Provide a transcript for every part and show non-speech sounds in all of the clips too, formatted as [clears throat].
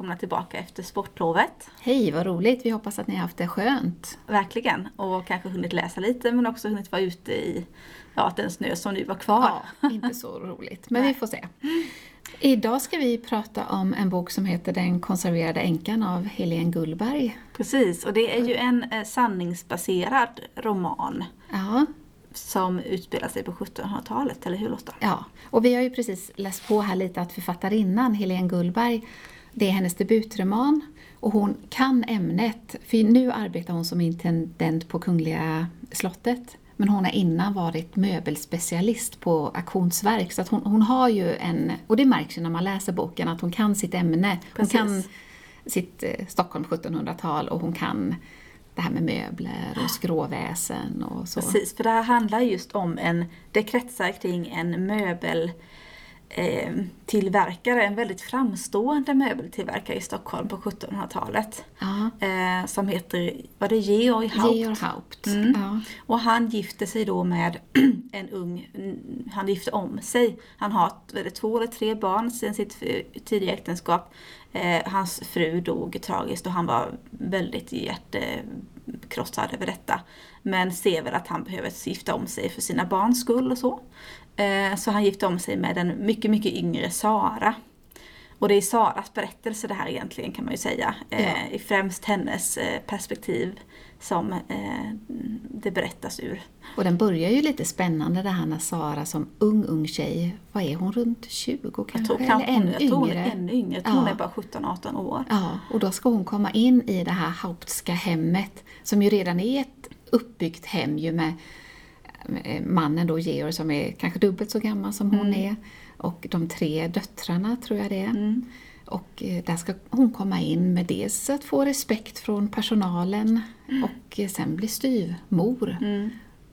Välkomna tillbaka efter sportlovet. Hej, vad roligt! Vi hoppas att ni har haft det skönt. Verkligen. Och kanske hunnit läsa lite men också hunnit vara ute i ja, den snö som nu var kvar. Ja, inte så roligt, men vi får se. Idag ska vi prata om en bok som heter Den konserverade änkan av Helene Gullberg. Precis, och det är ju en eh, sanningsbaserad roman Ja, som utspelar sig på 1700-talet, eller hur Lotta? ja. Och vi har ju precis läst på här lite att författarinnan Helene Gullberg, det är hennes debutroman och hon kan ämnet. För nu arbetar hon som intendent på Kungliga slottet. Men hon har innan varit möbelspecialist på auktionsverk. Så att hon, hon har ju en, och det märks ju när man läser boken, att hon kan sitt ämne. Hon Precis. kan sitt eh, Stockholm 1700-tal och hon kan det här med möbler och skråväsen och så. Precis, för det här handlar just om en, det kretsar kring en möbel eh, tillverkare, en väldigt framstående möbeltillverkare i Stockholm på 1700-talet. Ja, Eh, som heter, var det Georg Haupt? Georg Haupt. Mm. Ja. Och han gifte sig då med [clears throat] en ung, han gifte om sig. Han har det två eller tre barn sedan sitt eh, tidiga äktenskap. Eh, hans fru dog tragiskt och han var väldigt hjärtekrossad över detta. Men ser väl att han behöver gifta om sig för sina barns skull och så. Eh, så han gifte om sig med en mycket, mycket yngre Sara. Och det är Saras berättelse det här egentligen kan man ju säga. Eh, Ja. I främst hennes eh, perspektiv som det berättas ur. Och den börjar ju lite spännande det här när Sara som ung, ung tjej, vad är hon, runt 20 kanske? Jag tror, Eller ännu jag tror hon är yngre? ännu yngre. Tror hon Ja. är bara 17-18 år. Ja, och då ska hon komma in i det här Hauptska hemmet, som ju redan är ett uppbyggt hem ju med mannen då, Georg, som är kanske dubbelt så gammal som hon är, och de tre döttrarna, tror jag det är. Mm. Och eh, där ska hon komma in med dels att få respekt från personalen och eh, sen bli styvmor.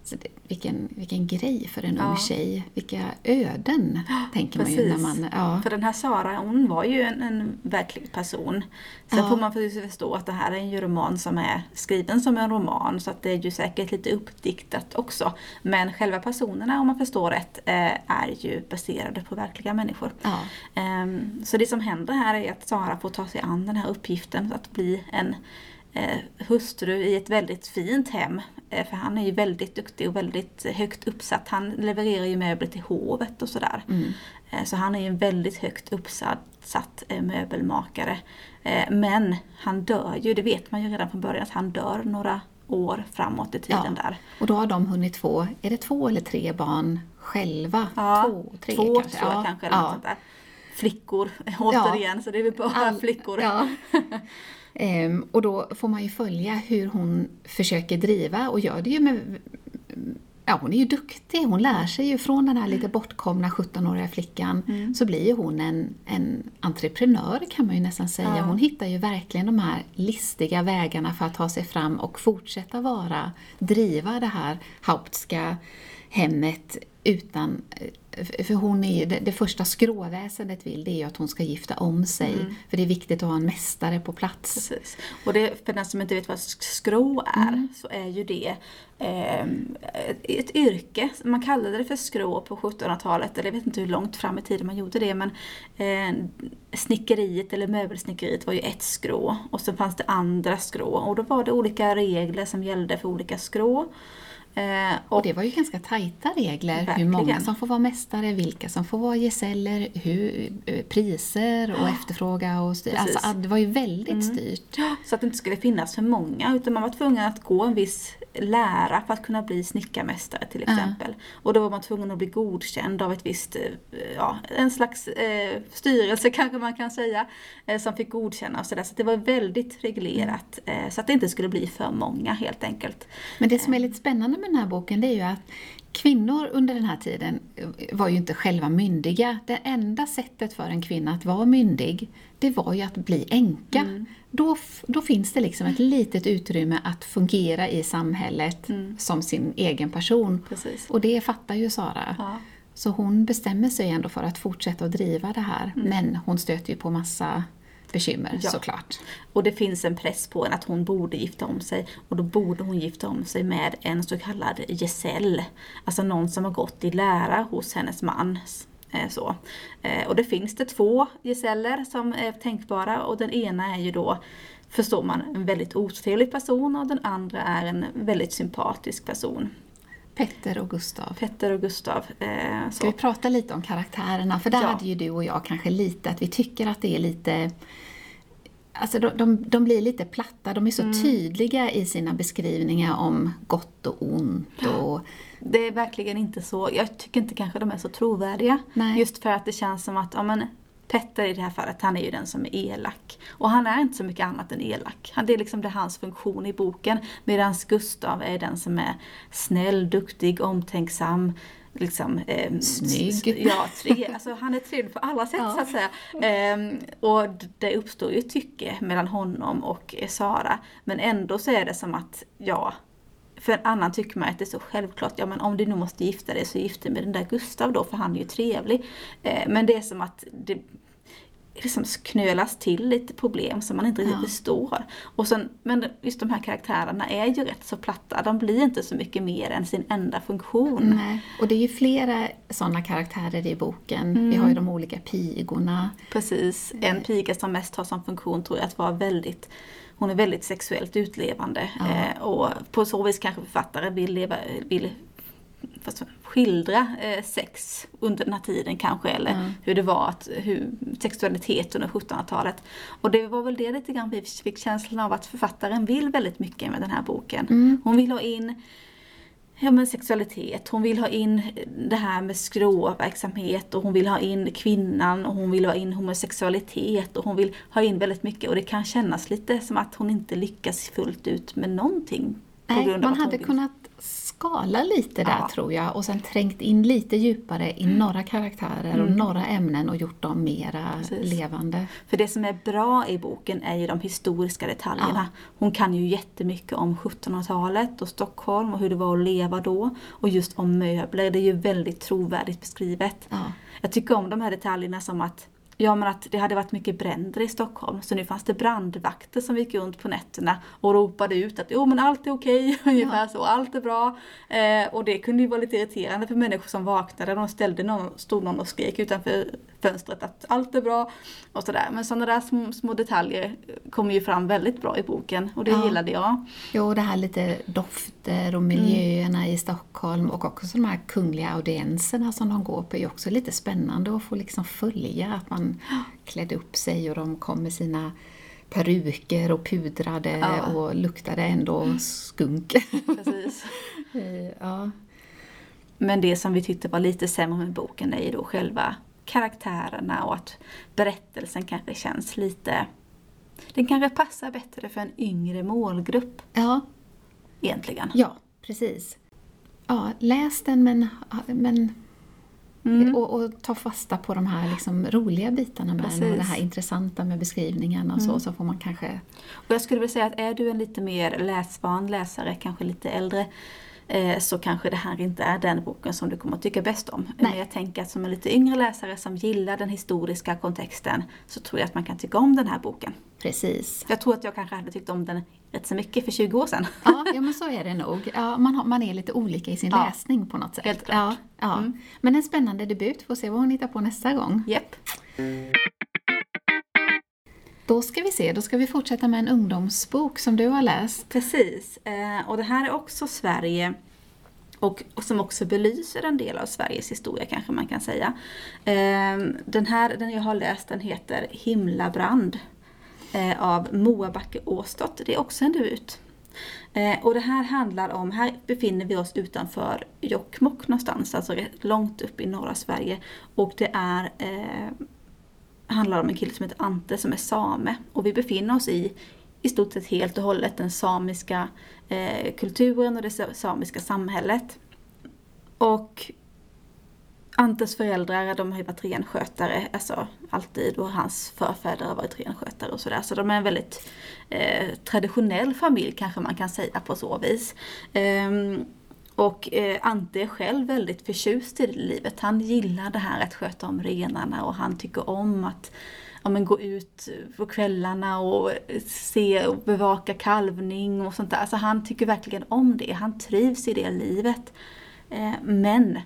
Så det, vilken, vilken grej för en Ja. ung tjej. Vilka öden, tänker man ju när Precis. man... Ja. För den här Sara, hon var ju en, en verklig person. Sen Ja. får man förstå att det här är en roman som är skriven som en roman så att det är ju säkert lite uppdiktat också. Men själva personerna, om man förstår rätt, eh, är ju baserade på verkliga människor. Ja. Ehm, Så det som händer här är att Sara får ta sig an den här uppgiften att bli en hustru i ett väldigt fint hem. Eh, För han är ju väldigt duktig och väldigt högt uppsatt. Han levererar ju möbler till hovet och sådär. Mm. Eh, Så han är ju en väldigt högt uppsatt satt, eh, möbelmakare. Eh, Men han dör ju, det vet man ju redan från början, att han dör några år framåt i tiden Ja. där. Och då har de hunnit få, är det två eller tre barn själva? Ja, två, tre två kanske? jag ja. kanske. Eller ja. Flickor återigen, så det är väl bara All- flickor. [laughs] Ehm, och då får man ju följa hur hon försöker driva och gör det ju med... Ja, hon är ju duktig. Hon lär sig ju från den här lite bortkomna 17-åriga flickan Mm. så blir ju hon en, en entreprenör kan man ju nästan säga. Ja. Hon hittar ju verkligen de här listiga vägarna för att ta sig fram och fortsätta vara, driva det här Hauptska hemmet utan för hon är ju, det, det första skråväsendet vill det är ju att hon ska gifta om sig. För det är viktigt att ha en mästare på plats. Precis. Och det, för den som inte vet vad skrå är, så är ju det eh, ett yrke. Man kallade det för skrå på 1700-talet, eller jag vet inte hur långt fram i tiden man gjorde det, men eh, snickeriet eller möbelsnickeriet var ju ett skrå. Och så fanns det andra skrå. Och då var det olika regler som gällde för olika skrå. Eh, Och det var ju ganska tajta regler, Verkligen. hur många som får vara mästare, vilka som får vara gesäller, hur, eh, priser och efterfråga och styr. Precis. Alltså, det var ju väldigt styrt. Så att det inte skulle finnas för många utan man var tvungen att gå en viss lära för att kunna bli snickarmästare till exempel. Och då var man tvungen att bli godkänd av ett visst, eh, ja, en slags eh, styrelse [laughs] kanske man kan säga, eh, som fick godkänna och sådär. Så det var väldigt reglerat eh, så att det inte skulle bli för många helt enkelt. Men det som är lite spännande med den här boken det är ju att kvinnor under den här tiden var ju inte själva myndiga. Det enda sättet för en kvinna att vara myndig, det var ju att bli änka. Mm. Då, då finns det liksom ett litet utrymme att fungera i samhället som sin egen person. Precis. Och det fattar ju Sara. Ja. Så hon bestämmer sig ändå för att fortsätta att driva det här. Men hon stöter ju på massa bekymmer Mm. Ja. såklart. Och det finns en press på henne att hon borde gifta om sig. Och då borde hon gifta om sig med en så kallad gesäll. Alltså någon som har gått i lära hos hennes man. Eh, Så. Eh, Och det finns det två gesäller som är tänkbara och den ena är ju då förstår man en väldigt otrevlig person och den andra är en väldigt sympatisk person. Petter och Gustav. Petter och Gustav. eh, Ska vi prata lite om karaktärerna? För där Ja. hade ju du och jag kanske lite att vi tycker att det är lite Alltså de, de, de blir lite platta, de är så Mm. tydliga i sina beskrivningar om gott och ont och Det är verkligen inte så, jag tycker inte kanske de är så trovärdiga. Nej. Just för att det känns som att, ja men Petter i det här fallet, han är ju den som är elak. Och han är inte så mycket annat än elak. Han- Det är liksom det hans funktion i boken. Medan Gustav är den som är snäll, duktig, omtänksam. Liksom, eh, Snygg. Ja, tre, alltså han är trevlig på alla sätt Ja. så att säga. Ehm, och det uppstår ju tycke mellan honom och eh, Sara. Men ändå så är det som att, ja, för en annan tycker man att det är så självklart, ja men om du nu måste gifta dig så gifta dig med den där Gustav då för han är ju trevlig. Eh, men det är som att det liksom knölas till lite problem som man inte riktigt Ja. förstår. Och sen, men just de här karaktärerna är ju rätt så platta, de blir inte så mycket mer än sin enda funktion. Nej. Och det är ju flera sådana karaktärer i boken. Vi Mm. har ju de olika pigorna. Precis. En piga som mest har som funktion tror jag att vara väldigt hon är väldigt sexuellt utlevande Ja. eh, och på så vis kanske författare vill, leva, vill skildra eh, sex under den här tiden kanske eller Ja. hur det var att, hur, sexualitet under 1700-talet. Och det var väl det lite grann vi fick känslan av att författaren vill väldigt mycket med den här boken. Mm. Hon vill ha in Ja men sexualitet, hon vill ha in det här med skråverksamhet och hon vill ha in kvinnan och hon vill ha in homosexualitet och hon vill ha in väldigt mycket och det kan kännas lite som att hon inte lyckas fullt ut med någonting. på Nej, grund av man hade kunnat skala lite där Ja. tror jag och sen trängt in lite djupare i några karaktärer och några ämnen och gjort dem mera Mm. Precis. levande. För det som är bra i boken är ju de historiska detaljerna. Hon kan ju jättemycket om 1700-talet och Stockholm och hur det var att leva då. Och just om möbler, det är ju väldigt trovärdigt beskrivet. Ja. Jag tycker om de här detaljerna som att Ja men att det hade varit mycket bränder i Stockholm så nu fanns det brandvakter som gick runt på nätterna och ropade ut att jo men allt är okej, [laughs] ungefär så, allt är bra. Eh, och det kunde ju vara lite irriterande för människor som vaknade, de ställde någon, stod någon och skrek utanför fönstret att allt är bra och sådär. Men sådana där små, små detaljer kommer ju fram väldigt bra i boken och det Ja. gillade jag. Jo, det här lite dofter och miljöerna i Stockholm och också de här kungliga audienserna som de går på är också lite spännande att få liksom följa att man klädde upp sig och de kom med sina peruker och pudrade Ja. och luktade ändå skunk. Precis. [laughs] Eh, ja. Men det som vi tyckte var lite sämre med boken är ju då själva karaktärerna och att berättelsen kanske känns lite... Den kanske passar bättre för en yngre målgrupp ja, egentligen. ja, precis. Ja, läs den men, men Mm. och, och ta fasta på de här liksom roliga bitarna med och Precis. det här intressanta med beskrivningarna och så, så får man kanske Och jag skulle vilja säga att är du en lite mer läsvan läsare, kanske lite äldre, eh, så kanske det här inte är den boken som du kommer att tycka bäst om. Nej. Men jag tänker att som en lite yngre läsare som gillar den historiska kontexten så tror jag att man kan tycka om den här boken. Precis. Jag tror att jag kanske hade tyckt om den rätt så mycket för 20 år sedan. Ja, [laughs] ja men så är det nog. Ja, man, har, man är lite olika i sin Ja, läsning på något sätt. helt klart. Ja, ja. Mm. Men en spännande debut. Får se vad hon hittar på nästa gång. Japp. Då ska vi se, då ska vi fortsätta med en ungdomsbok som du har läst. Precis, eh, och det här är också Sverige och, och, som också belyser en del av Sveriges historia kanske man kan säga. Ehm, den här, den jag har läst, den heter Himlabrand eh, av Moa Backe Åstott. Det är också en debut. Eh, och det här handlar om, här befinner vi oss utanför Jokkmokk någonstans, alltså långt upp i norra Sverige. Och det är handlar om en kille som heter Ante som är same. Och vi befinner oss i i stort sett helt och hållet den samiska eh, kulturen och det samiska samhället. Och Antes föräldrar de har ju varit renskötare, alltså alltid, och hans förfäder har varit renskötare och sådär. Så de är en väldigt eh, traditionell familj kanske man kan säga på så vis. Um, och eh, Ante är själv väldigt förtjust i livet. Han gillar det här att sköta om renarna och han tycker om att ja, men gå ut på kvällarna och se och bevaka kalvning och sånt där. Alltså han tycker verkligen om det. Han trivs i det livet. Eh, men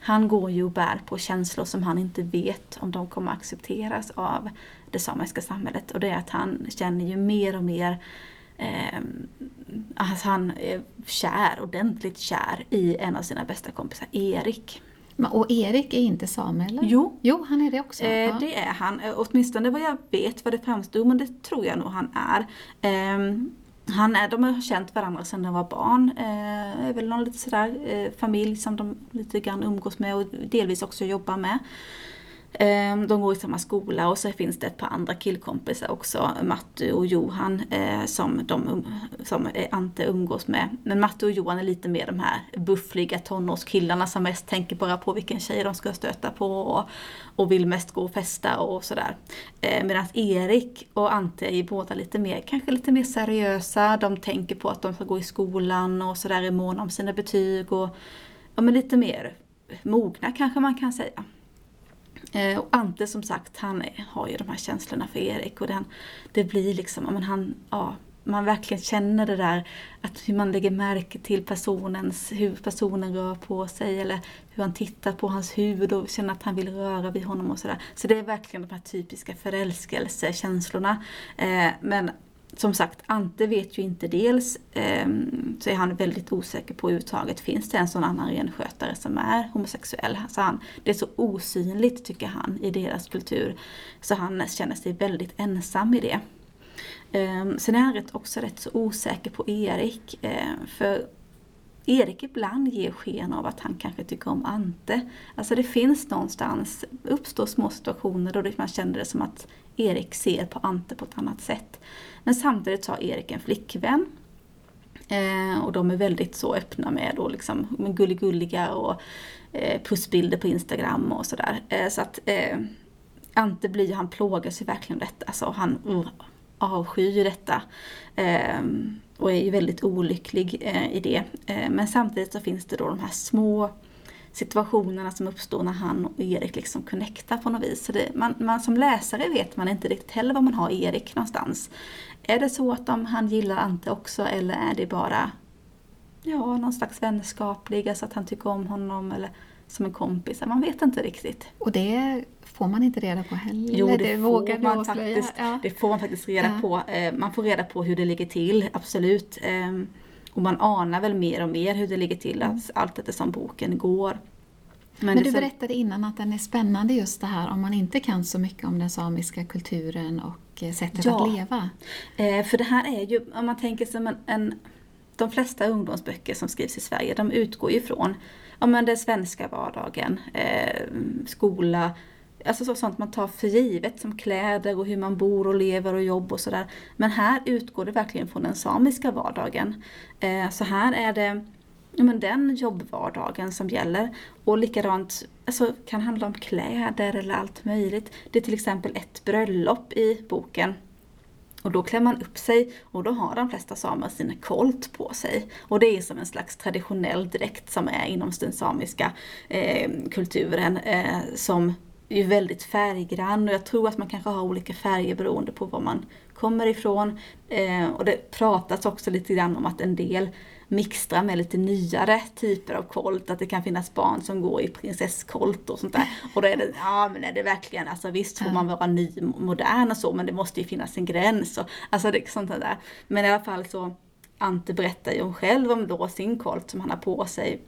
han går ju och bär på känslor som han inte vet om de kommer accepteras av det samiska samhället. Och det är att han känner ju mer och mer eh, alltså han är kär, ordentligt kär i en av sina bästa kompisar, Erik. Och Erik är inte same eller? Jo. Jo, han är det också. Eh, ja. Det är han, eh, åtminstone vad jag vet vad det framstod, men det tror jag nog han är. Eh, han är, de har känt varandra sedan de var barn. Eh, är väl någon lite sådär eh, familj som de lite grann umgås med och delvis också jobbar med. Ehm, de går i samma skola och så finns det ett par andra killkompisar också, Mattu och Johan, eh, som, de, um, som eh, Ante umgås med. Men Mattu och Johan är lite mer de här buffliga tonårskillarna som mest tänker bara på vilken tjej de ska stöta på och, och vill mest gå och festa och sådär. Eh, medan Erik och Ante är båda lite mer, kanske lite mer seriösa, de tänker på att de ska gå i skolan och sådär är måna om sina betyg och ja, men lite mer mogna kanske man kan säga. Eh, och Ante som sagt, han har ju de här känslorna för Erik och den, det blir liksom, men han, ja, man verkligen känner det där att hur man lägger märke till personens, hur personen rör på sig eller hur han tittar på hans huvud och känner att han vill röra vid honom och sådär. Så det är verkligen de här typiska förälskelsekänslorna. Eh, men som sagt, Ante vet ju inte dels, eh, så är han väldigt osäker på överhuvudtaget, finns det en sån annan renskötare som är homosexuell? Så han, det är så osynligt, tycker han, i deras kultur. Så han känner sig väldigt ensam i det. Eh, sen är han också rätt så osäker på Erik, eh, för Erik ibland ger sken av att han kanske tycker om Ante. Alltså det finns någonstans, uppstår små situationer då man känner det som att Erik ser på Ante på ett annat sätt. Men samtidigt har Erik en flickvän. Eh, och de är väldigt så öppna med, och liksom, med gulligulliga och eh, pussbilder på Instagram och sådär. Eh, så att eh, Ante blir, han plågar sig verkligen detta. Alltså han uh, avskyr detta. Eh, och är ju väldigt olycklig eh, i det. Eh, men samtidigt så finns det då de här små situationerna som uppstår när han och Erik liksom connectar på något vis. Så det, man, man, som läsare vet man inte riktigt heller var man har Erik någonstans. Är det så att de, han gillar Ante också eller är det bara ja, någon slags vänskaplig, alltså att han tycker om honom eller som en kompis? Man vet inte riktigt. Och det får man inte reda på heller? Jo, det, det får, man faktiskt, ja. det får man faktiskt reda ja. på. Eh, man får reda på hur det ligger till, absolut. Och man anar väl mer och mer hur det ligger till, mm. allt eftersom boken går. Men, Men du berättade innan att den är spännande just det här om man inte kan så mycket om den samiska kulturen och eh, sättet ja. att leva. Eh, för det här är ju, om man tänker som en, en de flesta ungdomsböcker som skrivs i Sverige, de utgår ju från ja, men den svenska vardagen, eh, skola, alltså så, sånt man tar för givet som kläder och hur man bor och lever och jobb och sådär. Men här utgår det verkligen från den samiska vardagen. Eh, så här är det ja, men den jobbvardagen som gäller. Och likadant, alltså kan handla om kläder eller allt möjligt. Det är till exempel ett bröllop i boken. Och då klär man upp sig och då har de flesta samer sin kolt på sig. Och det är som en slags traditionell dräkt som är inom den samiska eh, kulturen eh, som är väldigt färggrann och jag tror att man kanske har olika färger beroende på var man kommer ifrån. Eh, och det pratas också lite grann om att en del mixtra med lite nyare typer av kolt, att det kan finnas barn som går i prinsesskolt och sånt där. Och då är det, ja men är det verkligen, alltså visst får man vara ny, modern och så, men det måste ju finnas en gräns. Och, alltså det, sånt där. Men i alla fall så, Ante berättar ju själv om då sin kolt som han har på sig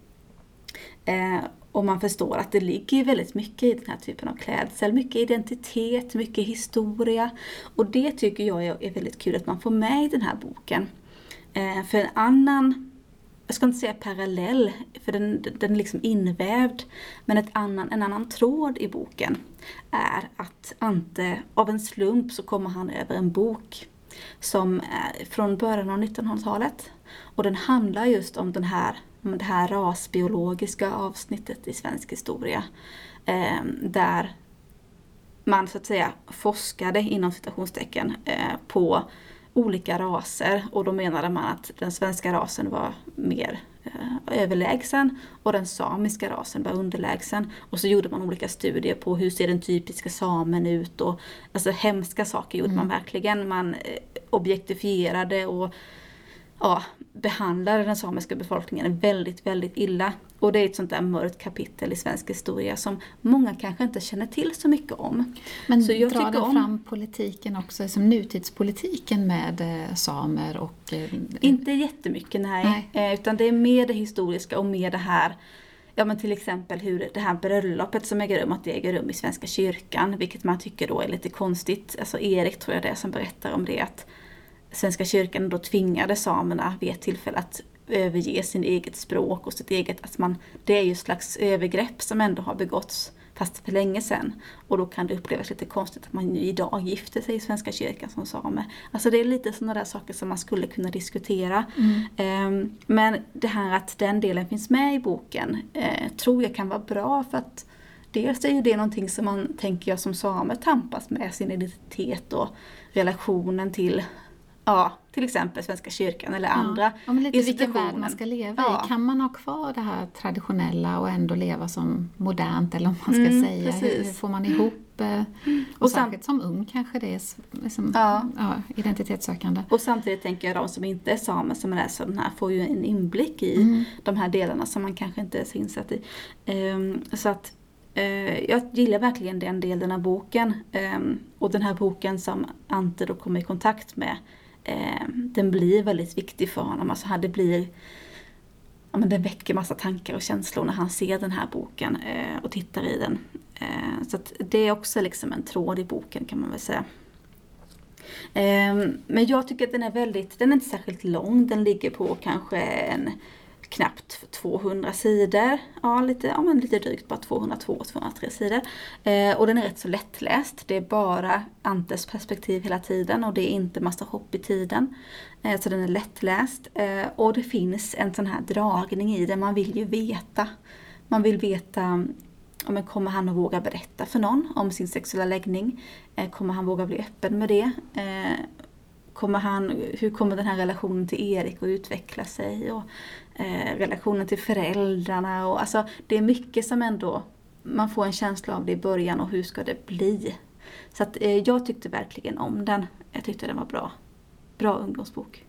Eh, och man förstår att det ligger väldigt mycket i den här typen av klädsel. Mycket identitet, mycket historia. Och det tycker jag är väldigt kul att man får med i den här boken. Eh, för en annan, jag ska inte säga parallell, för den, den är liksom invävd. Men ett annan, en annan tråd i boken är att Ante, av en slump så kommer han över en bok som är från början av 1900-talet. Och den handlar just om den här det här rasbiologiska avsnittet i svensk historia. Eh, där man så att säga forskade inom citationstecken eh, på olika raser och då menade man att den svenska rasen var mer eh, överlägsen och den samiska rasen var underlägsen. Och så gjorde man olika studier på hur ser den typiska samen ut och alltså hemska saker gjorde mm. man verkligen. Man eh, objektifierade och ja, behandlade den samiska befolkningen väldigt, väldigt illa. Och det är ett sånt där mörkt kapitel i svensk historia som många kanske inte känner till så mycket om. Men så jag drar det om... fram politiken också, som nutidspolitiken med eh, samer och... Eh, inte jättemycket, nej. nej. Eh, utan det är mer det historiska och mer det här Ja men till exempel hur det här bröllopet som äger rum, att det äger rum i Svenska kyrkan, vilket man tycker då är lite konstigt. Alltså Erik tror jag det är som berättar om det, att Svenska kyrkan då tvingade samerna vid ett tillfälle att överge sin eget språk och sitt eget, att man, det är ju ett slags övergrepp som ändå har begåtts fast för länge sedan. Och då kan det upplevas lite konstigt att man idag gifter sig i Svenska kyrkan som same. Alltså det är lite sådana där saker som man skulle kunna diskutera. Mm. Um, men det här att den delen finns med i boken uh, tror jag kan vara bra för att dels är ju det någonting som man, tänker jag, som same tampas med sin identitet och relationen till ja, till exempel Svenska kyrkan eller andra ja, men lite vilken värld man ska leva ja. i. Kan man ha kvar det här traditionella och ändå leva som modernt eller om man ska mm, säga. Hur, hur, får man ihop Mm. Och, och särskilt som ung kanske det är liksom, ja. Ja, identitetssökande. Och samtidigt tänker jag de som inte är samer som läser den här får ju en inblick i mm. de här delarna som man kanske inte är så insatt i. Um, så att uh, jag gillar verkligen den delen av boken. Um, och den här boken som Ante då kommer i kontakt med eh, den blir väldigt viktig för honom. Alltså det blir ja, men det väcker massa tankar och känslor när han ser den här boken eh, och tittar i den. Eh, så det är också liksom en tråd i boken kan man väl säga. Eh, men jag tycker att den är väldigt, den är inte särskilt lång, den ligger på kanske en knappt 200 sidor. Ja, lite, ja men lite drygt, bara 202-203 sidor. Eh, och den är rätt så lättläst. Det är bara Antes perspektiv hela tiden och det är inte massa hopp i tiden. Eh, så den är lättläst. Eh, och det finns en sån här dragning i den, man vill ju veta. Man vill veta men kommer han att våga berätta för någon om sin sexuella läggning? Eh, kommer han våga bli öppen med det? Eh, Kommer han, hur kommer den här relationen till Erik att utveckla sig? Och, eh, relationen till föräldrarna och alltså det är mycket som ändå man får en känsla av det i början och hur ska det bli? Så att eh, jag tyckte verkligen om den. Jag tyckte den var bra. Bra ungdomsbok.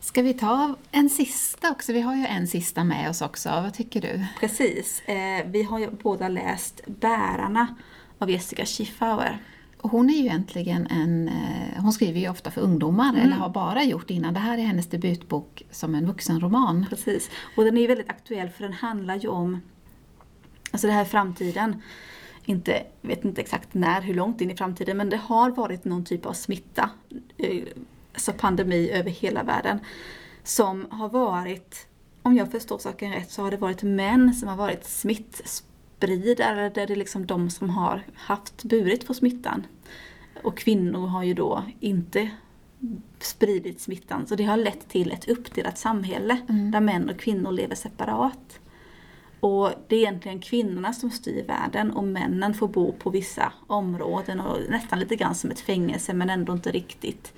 Ska vi ta en sista också? Vi har ju en sista med oss också. Vad tycker du? Precis. Eh, vi har ju båda läst Bärarna av Jessica Schiffauer hon är ju egentligen en, eh, hon skriver ju ofta för ungdomar, mm. eller har bara gjort innan. Det här är hennes debutbok som en vuxenroman. Precis, och den är väldigt aktuell för den handlar ju om, alltså det här är framtiden. Inte, vet inte exakt när, hur långt in i framtiden, men det har varit någon typ av smitta, eh, alltså pandemi över hela världen, som har varit, om jag förstår saken rätt, så har det varit män som har varit smittspridare spridare, där det är liksom de som har haft burit på smittan. Och kvinnor har ju då inte spridit smittan. Så det har lett till ett uppdelat samhälle mm. där män och kvinnor lever separat. Och det är egentligen kvinnorna som styr världen och männen får bo på vissa områden och nästan lite grann som ett fängelse men ändå inte riktigt.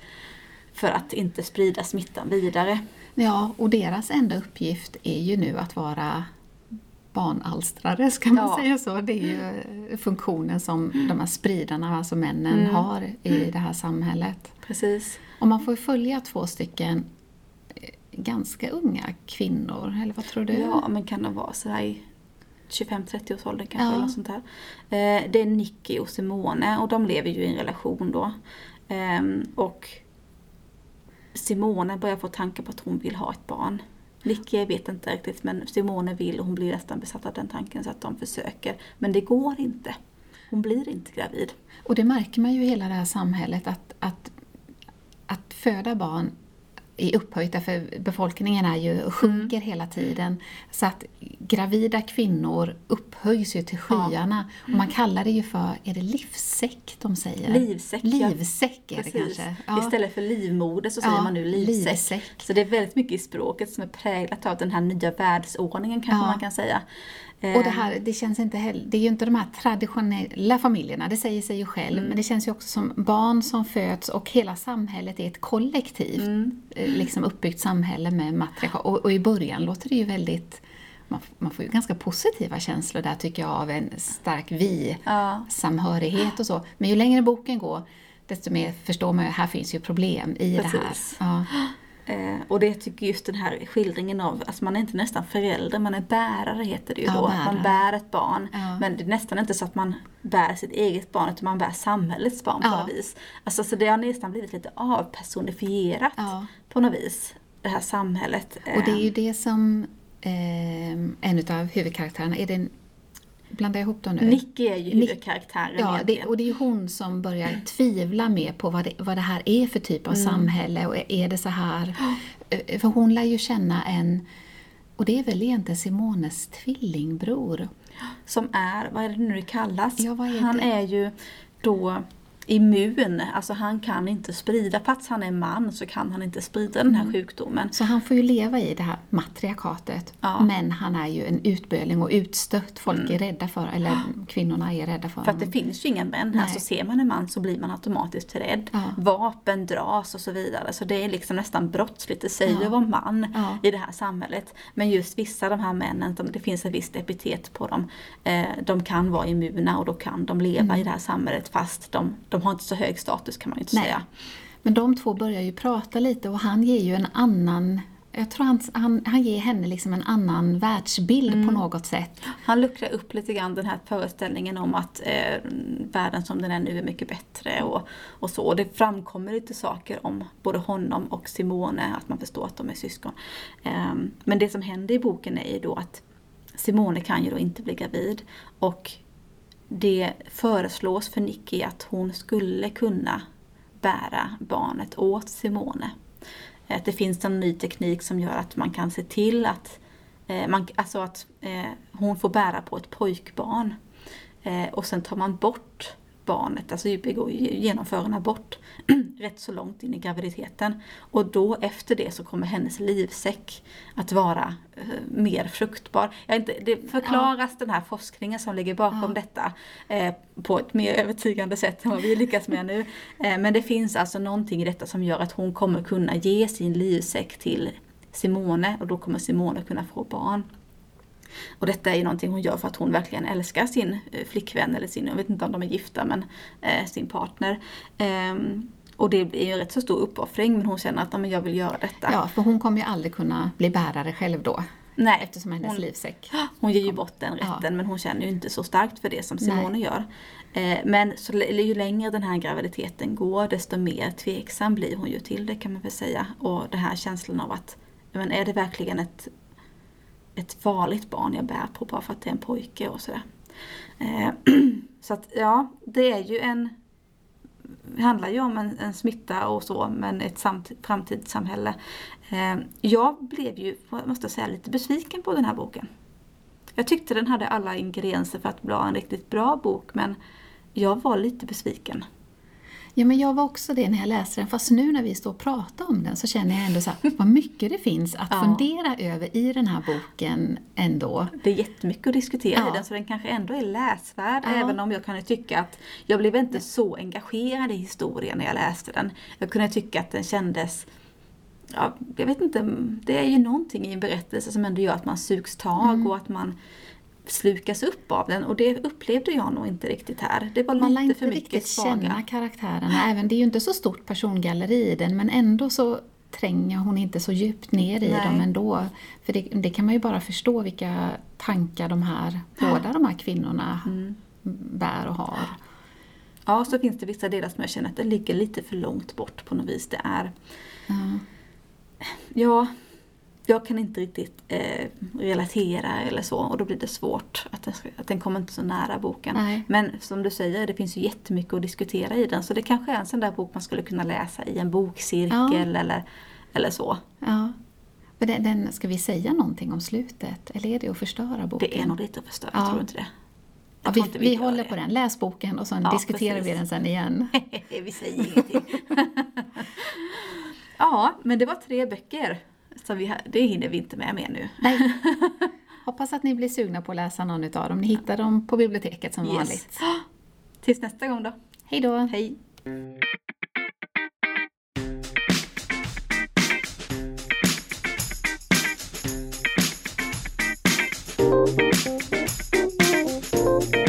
För att inte sprida smittan vidare. Ja, och deras enda uppgift är ju nu att vara barnalstrare, ska man ja. säga så? Det är ju funktionen som de här spridarna, alltså männen, mm. har i det här samhället. Precis. Och man får följa två stycken eh, ganska unga kvinnor, eller vad tror du? Ja, men kan de vara sådär i 25-30 års ålder kanske, ja. eller något sånt där. Eh, det är Nicky och Simone och de lever ju i en relation då. Ehm, och Simone börjar få tankar på att hon vill ha ett barn. Nicky vet inte riktigt men Simone vill och hon blir nästan besatt av den tanken så att de försöker. Men det går inte. Hon blir inte gravid. Och det märker man ju i hela det här samhället att, att, att föda barn är upphöjt därför befolkningen är ju, sjunker Mm. hela tiden. Så att gravida kvinnor upphöjs ju till skyarna. Och man kallar det ju för, är det livssäck de säger? Livsäck, ja. Livsäck är det Precis. kanske. Ja. Istället för livmoder så Ja, säger man nu livsäck. livsäck. Så det är väldigt mycket i språket som är präglat av den här nya världsordningen kanske Ja. man kan säga. Och det här, det känns inte heller, det är ju inte de här traditionella familjerna, det säger sig ju själv, Mm. men det känns ju också som barn som föds och hela samhället är ett kollektivt Mm. eh, liksom uppbyggt samhälle med matriarkat. Och, och i början låter det ju väldigt, man, man får ju ganska positiva känslor där tycker jag av en stark vi-samhörighet och så. Men ju längre boken går, desto mer förstår man ju, här finns ju problem i det Precis. här. Ja. Eh, och det tycker just den här skildringen av, alltså man är inte nästan förälder, man är bärare heter det ju Ja, då. bärare. Man bär ett barn. Ja. Men det är nästan inte så att man bär sitt eget barn utan man bär samhällets barn på Ja. något vis. Alltså så det har nästan blivit lite avpersonifierat Ja. på något vis. Det här samhället. Och det är Eh, ju det som eh, en av huvudkaraktärerna, är det en, blandar jag ihop dem nu? Nicky är ju Nick- huvudkaraktären Ja, det, och det är hon som börjar tvivla mer på vad det, vad det här är för typ av Mm. samhälle och är det så här? Eh, För hon lär ju känna en, och det är väl egentligen Simones tvillingbror. Som är, vad är det nu det kallas? Ja, är han det? är ju då immun, alltså han kan inte sprida, fast han är man så kan han inte sprida den här Mm. sjukdomen. Så han får ju leva i det här matriarkatet. Ja. Men han är ju en utböling och utstött. Folk är rädda för, eller kvinnorna är rädda för Mm. För att det finns ju inga män här, så ser man en man så blir man automatiskt rädd. Ja. Vapen dras och så vidare. Så det är liksom nästan brottsligt i sig Ja. att vara man Ja. i det här samhället. Men just vissa av de här männen, de- det finns ett visst epitet på dem. Eh, de kan vara immuna och då kan de leva Mm. i det här samhället fast de, de har inte så hög status kan man ju inte Nej. säga. Men de två börjar ju prata lite och han ger ju en annan jag tror han, han, han ger henne liksom en annan världsbild Mm. på något sätt. Han luckrar upp lite grann den här föreställningen om att eh, världen som den är nu är mycket bättre och, och så. Och det framkommer lite saker om både honom och Simone, att man förstår att de är syskon. Eh, men det som händer i boken är ju då att Simone kan ju då inte bli gravid och det föreslås för Nicky att hon skulle kunna bära barnet åt Simone. Att det finns en ny teknik som gör att man kan se till att, eh, man, alltså att eh, hon får bära på ett pojkbarn. Eh, och sen tar man bort barnet, alltså begår- genomför en abort [clears throat] rätt så långt in i graviditeten. Och då efter det så kommer hennes livsäck att vara eh, mer fruktbar. Jag inte, det förklaras den här forskningen som ligger bakom Ja. detta eh, på ett mer övertygande sätt än vad vi lyckas med nu. [laughs] Eh, men det finns alltså någonting i detta som gör att hon kommer kunna ge sin livsäck till Simone och då kommer Simone kunna få barn. Och detta är ju någonting hon gör för att hon verkligen älskar sin eh, flickvän eller sin, jag vet inte om de är gifta, men eh, sin partner. Ehm, och det är ju en rätt så stor uppoffring men hon känner att "Ja, men jag vill göra detta. Ja, för hon kommer ju aldrig kunna bli bärare själv då. Nej, Eftersom hennes hon, livsäck. [gasps] hon ger ju bort den Ja. rätten men hon känner ju inte så starkt för det som Simone Nej. gör. Eh, men så, ju längre den här graviditeten går desto mer tveksam blir hon ju till det kan man väl säga. Och den här känslan av att men är det verkligen ett, ett farligt barn jag bär på bara för att det är en pojke och sådär. Eh, [clears throat] så att ja, det är ju en det handlar ju om en, en smitta och så, men ett samt, framtidssamhälle. Eh, jag blev ju, måste jag säga, lite besviken på den här boken. Jag tyckte den hade alla ingredienser för att bli en riktigt bra bok, men jag var lite besviken. Ja, men jag var också det när jag läste den. Fast nu när vi står och pratar om den så känner jag ändå så här, vad mycket det finns att [laughs] Ja. fundera över i den här boken ändå. Det är jättemycket att diskutera Ja. i den, så den kanske ändå är läsvärd, Ja. även om jag kan ju tycka att jag blev inte så engagerad i historien när jag läste den. Jag kunde tycka att den kändes Ja, jag vet inte, det är ju någonting i en berättelse som ändå gör att man sugs tag Mm. och att man slukas upp av den och det upplevde jag nog inte riktigt här. Det var Man lite inte för mycket riktigt svaga. känna karaktärerna. Även, det är ju inte så stort persongalleri i den, men ändå så tränger hon inte så djupt ner i Nej. dem ändå. För det, det kan man ju bara förstå vilka tankar de här, båda de här kvinnorna Mm. bär och har. Ja, så finns det vissa delar som jag känner att det ligger lite för långt bort på något vis. Det är, Ja. ja, jag kan inte riktigt eh, relatera eller så och då blir det svårt. Att den, att den kommer inte så nära boken. Nej. Men som du säger, det finns ju jättemycket att diskutera i den. Så det kanske är en sån där bok man skulle kunna läsa i en bokcirkel eller, eller så. Ja. Men den, den, ska vi säga någonting om slutet? Eller är det att förstöra boken? Det är nog lite att förstöra, Ja. tror du inte det? Ja, vi inte vi håller det. på den. Läs boken och sen Ja, diskuterar vi precis. den sen igen. [laughs] vi säger ingenting. [laughs] ja, men det var tre böcker. Så vi, det hinner vi inte med mer nu. Nej. [laughs] Hoppas att ni blir sugna på att läsa någon utav dem. Ni hittar dem på biblioteket som vanligt. [gasps] Tills nästa gång då. Hej då! Hej! Thank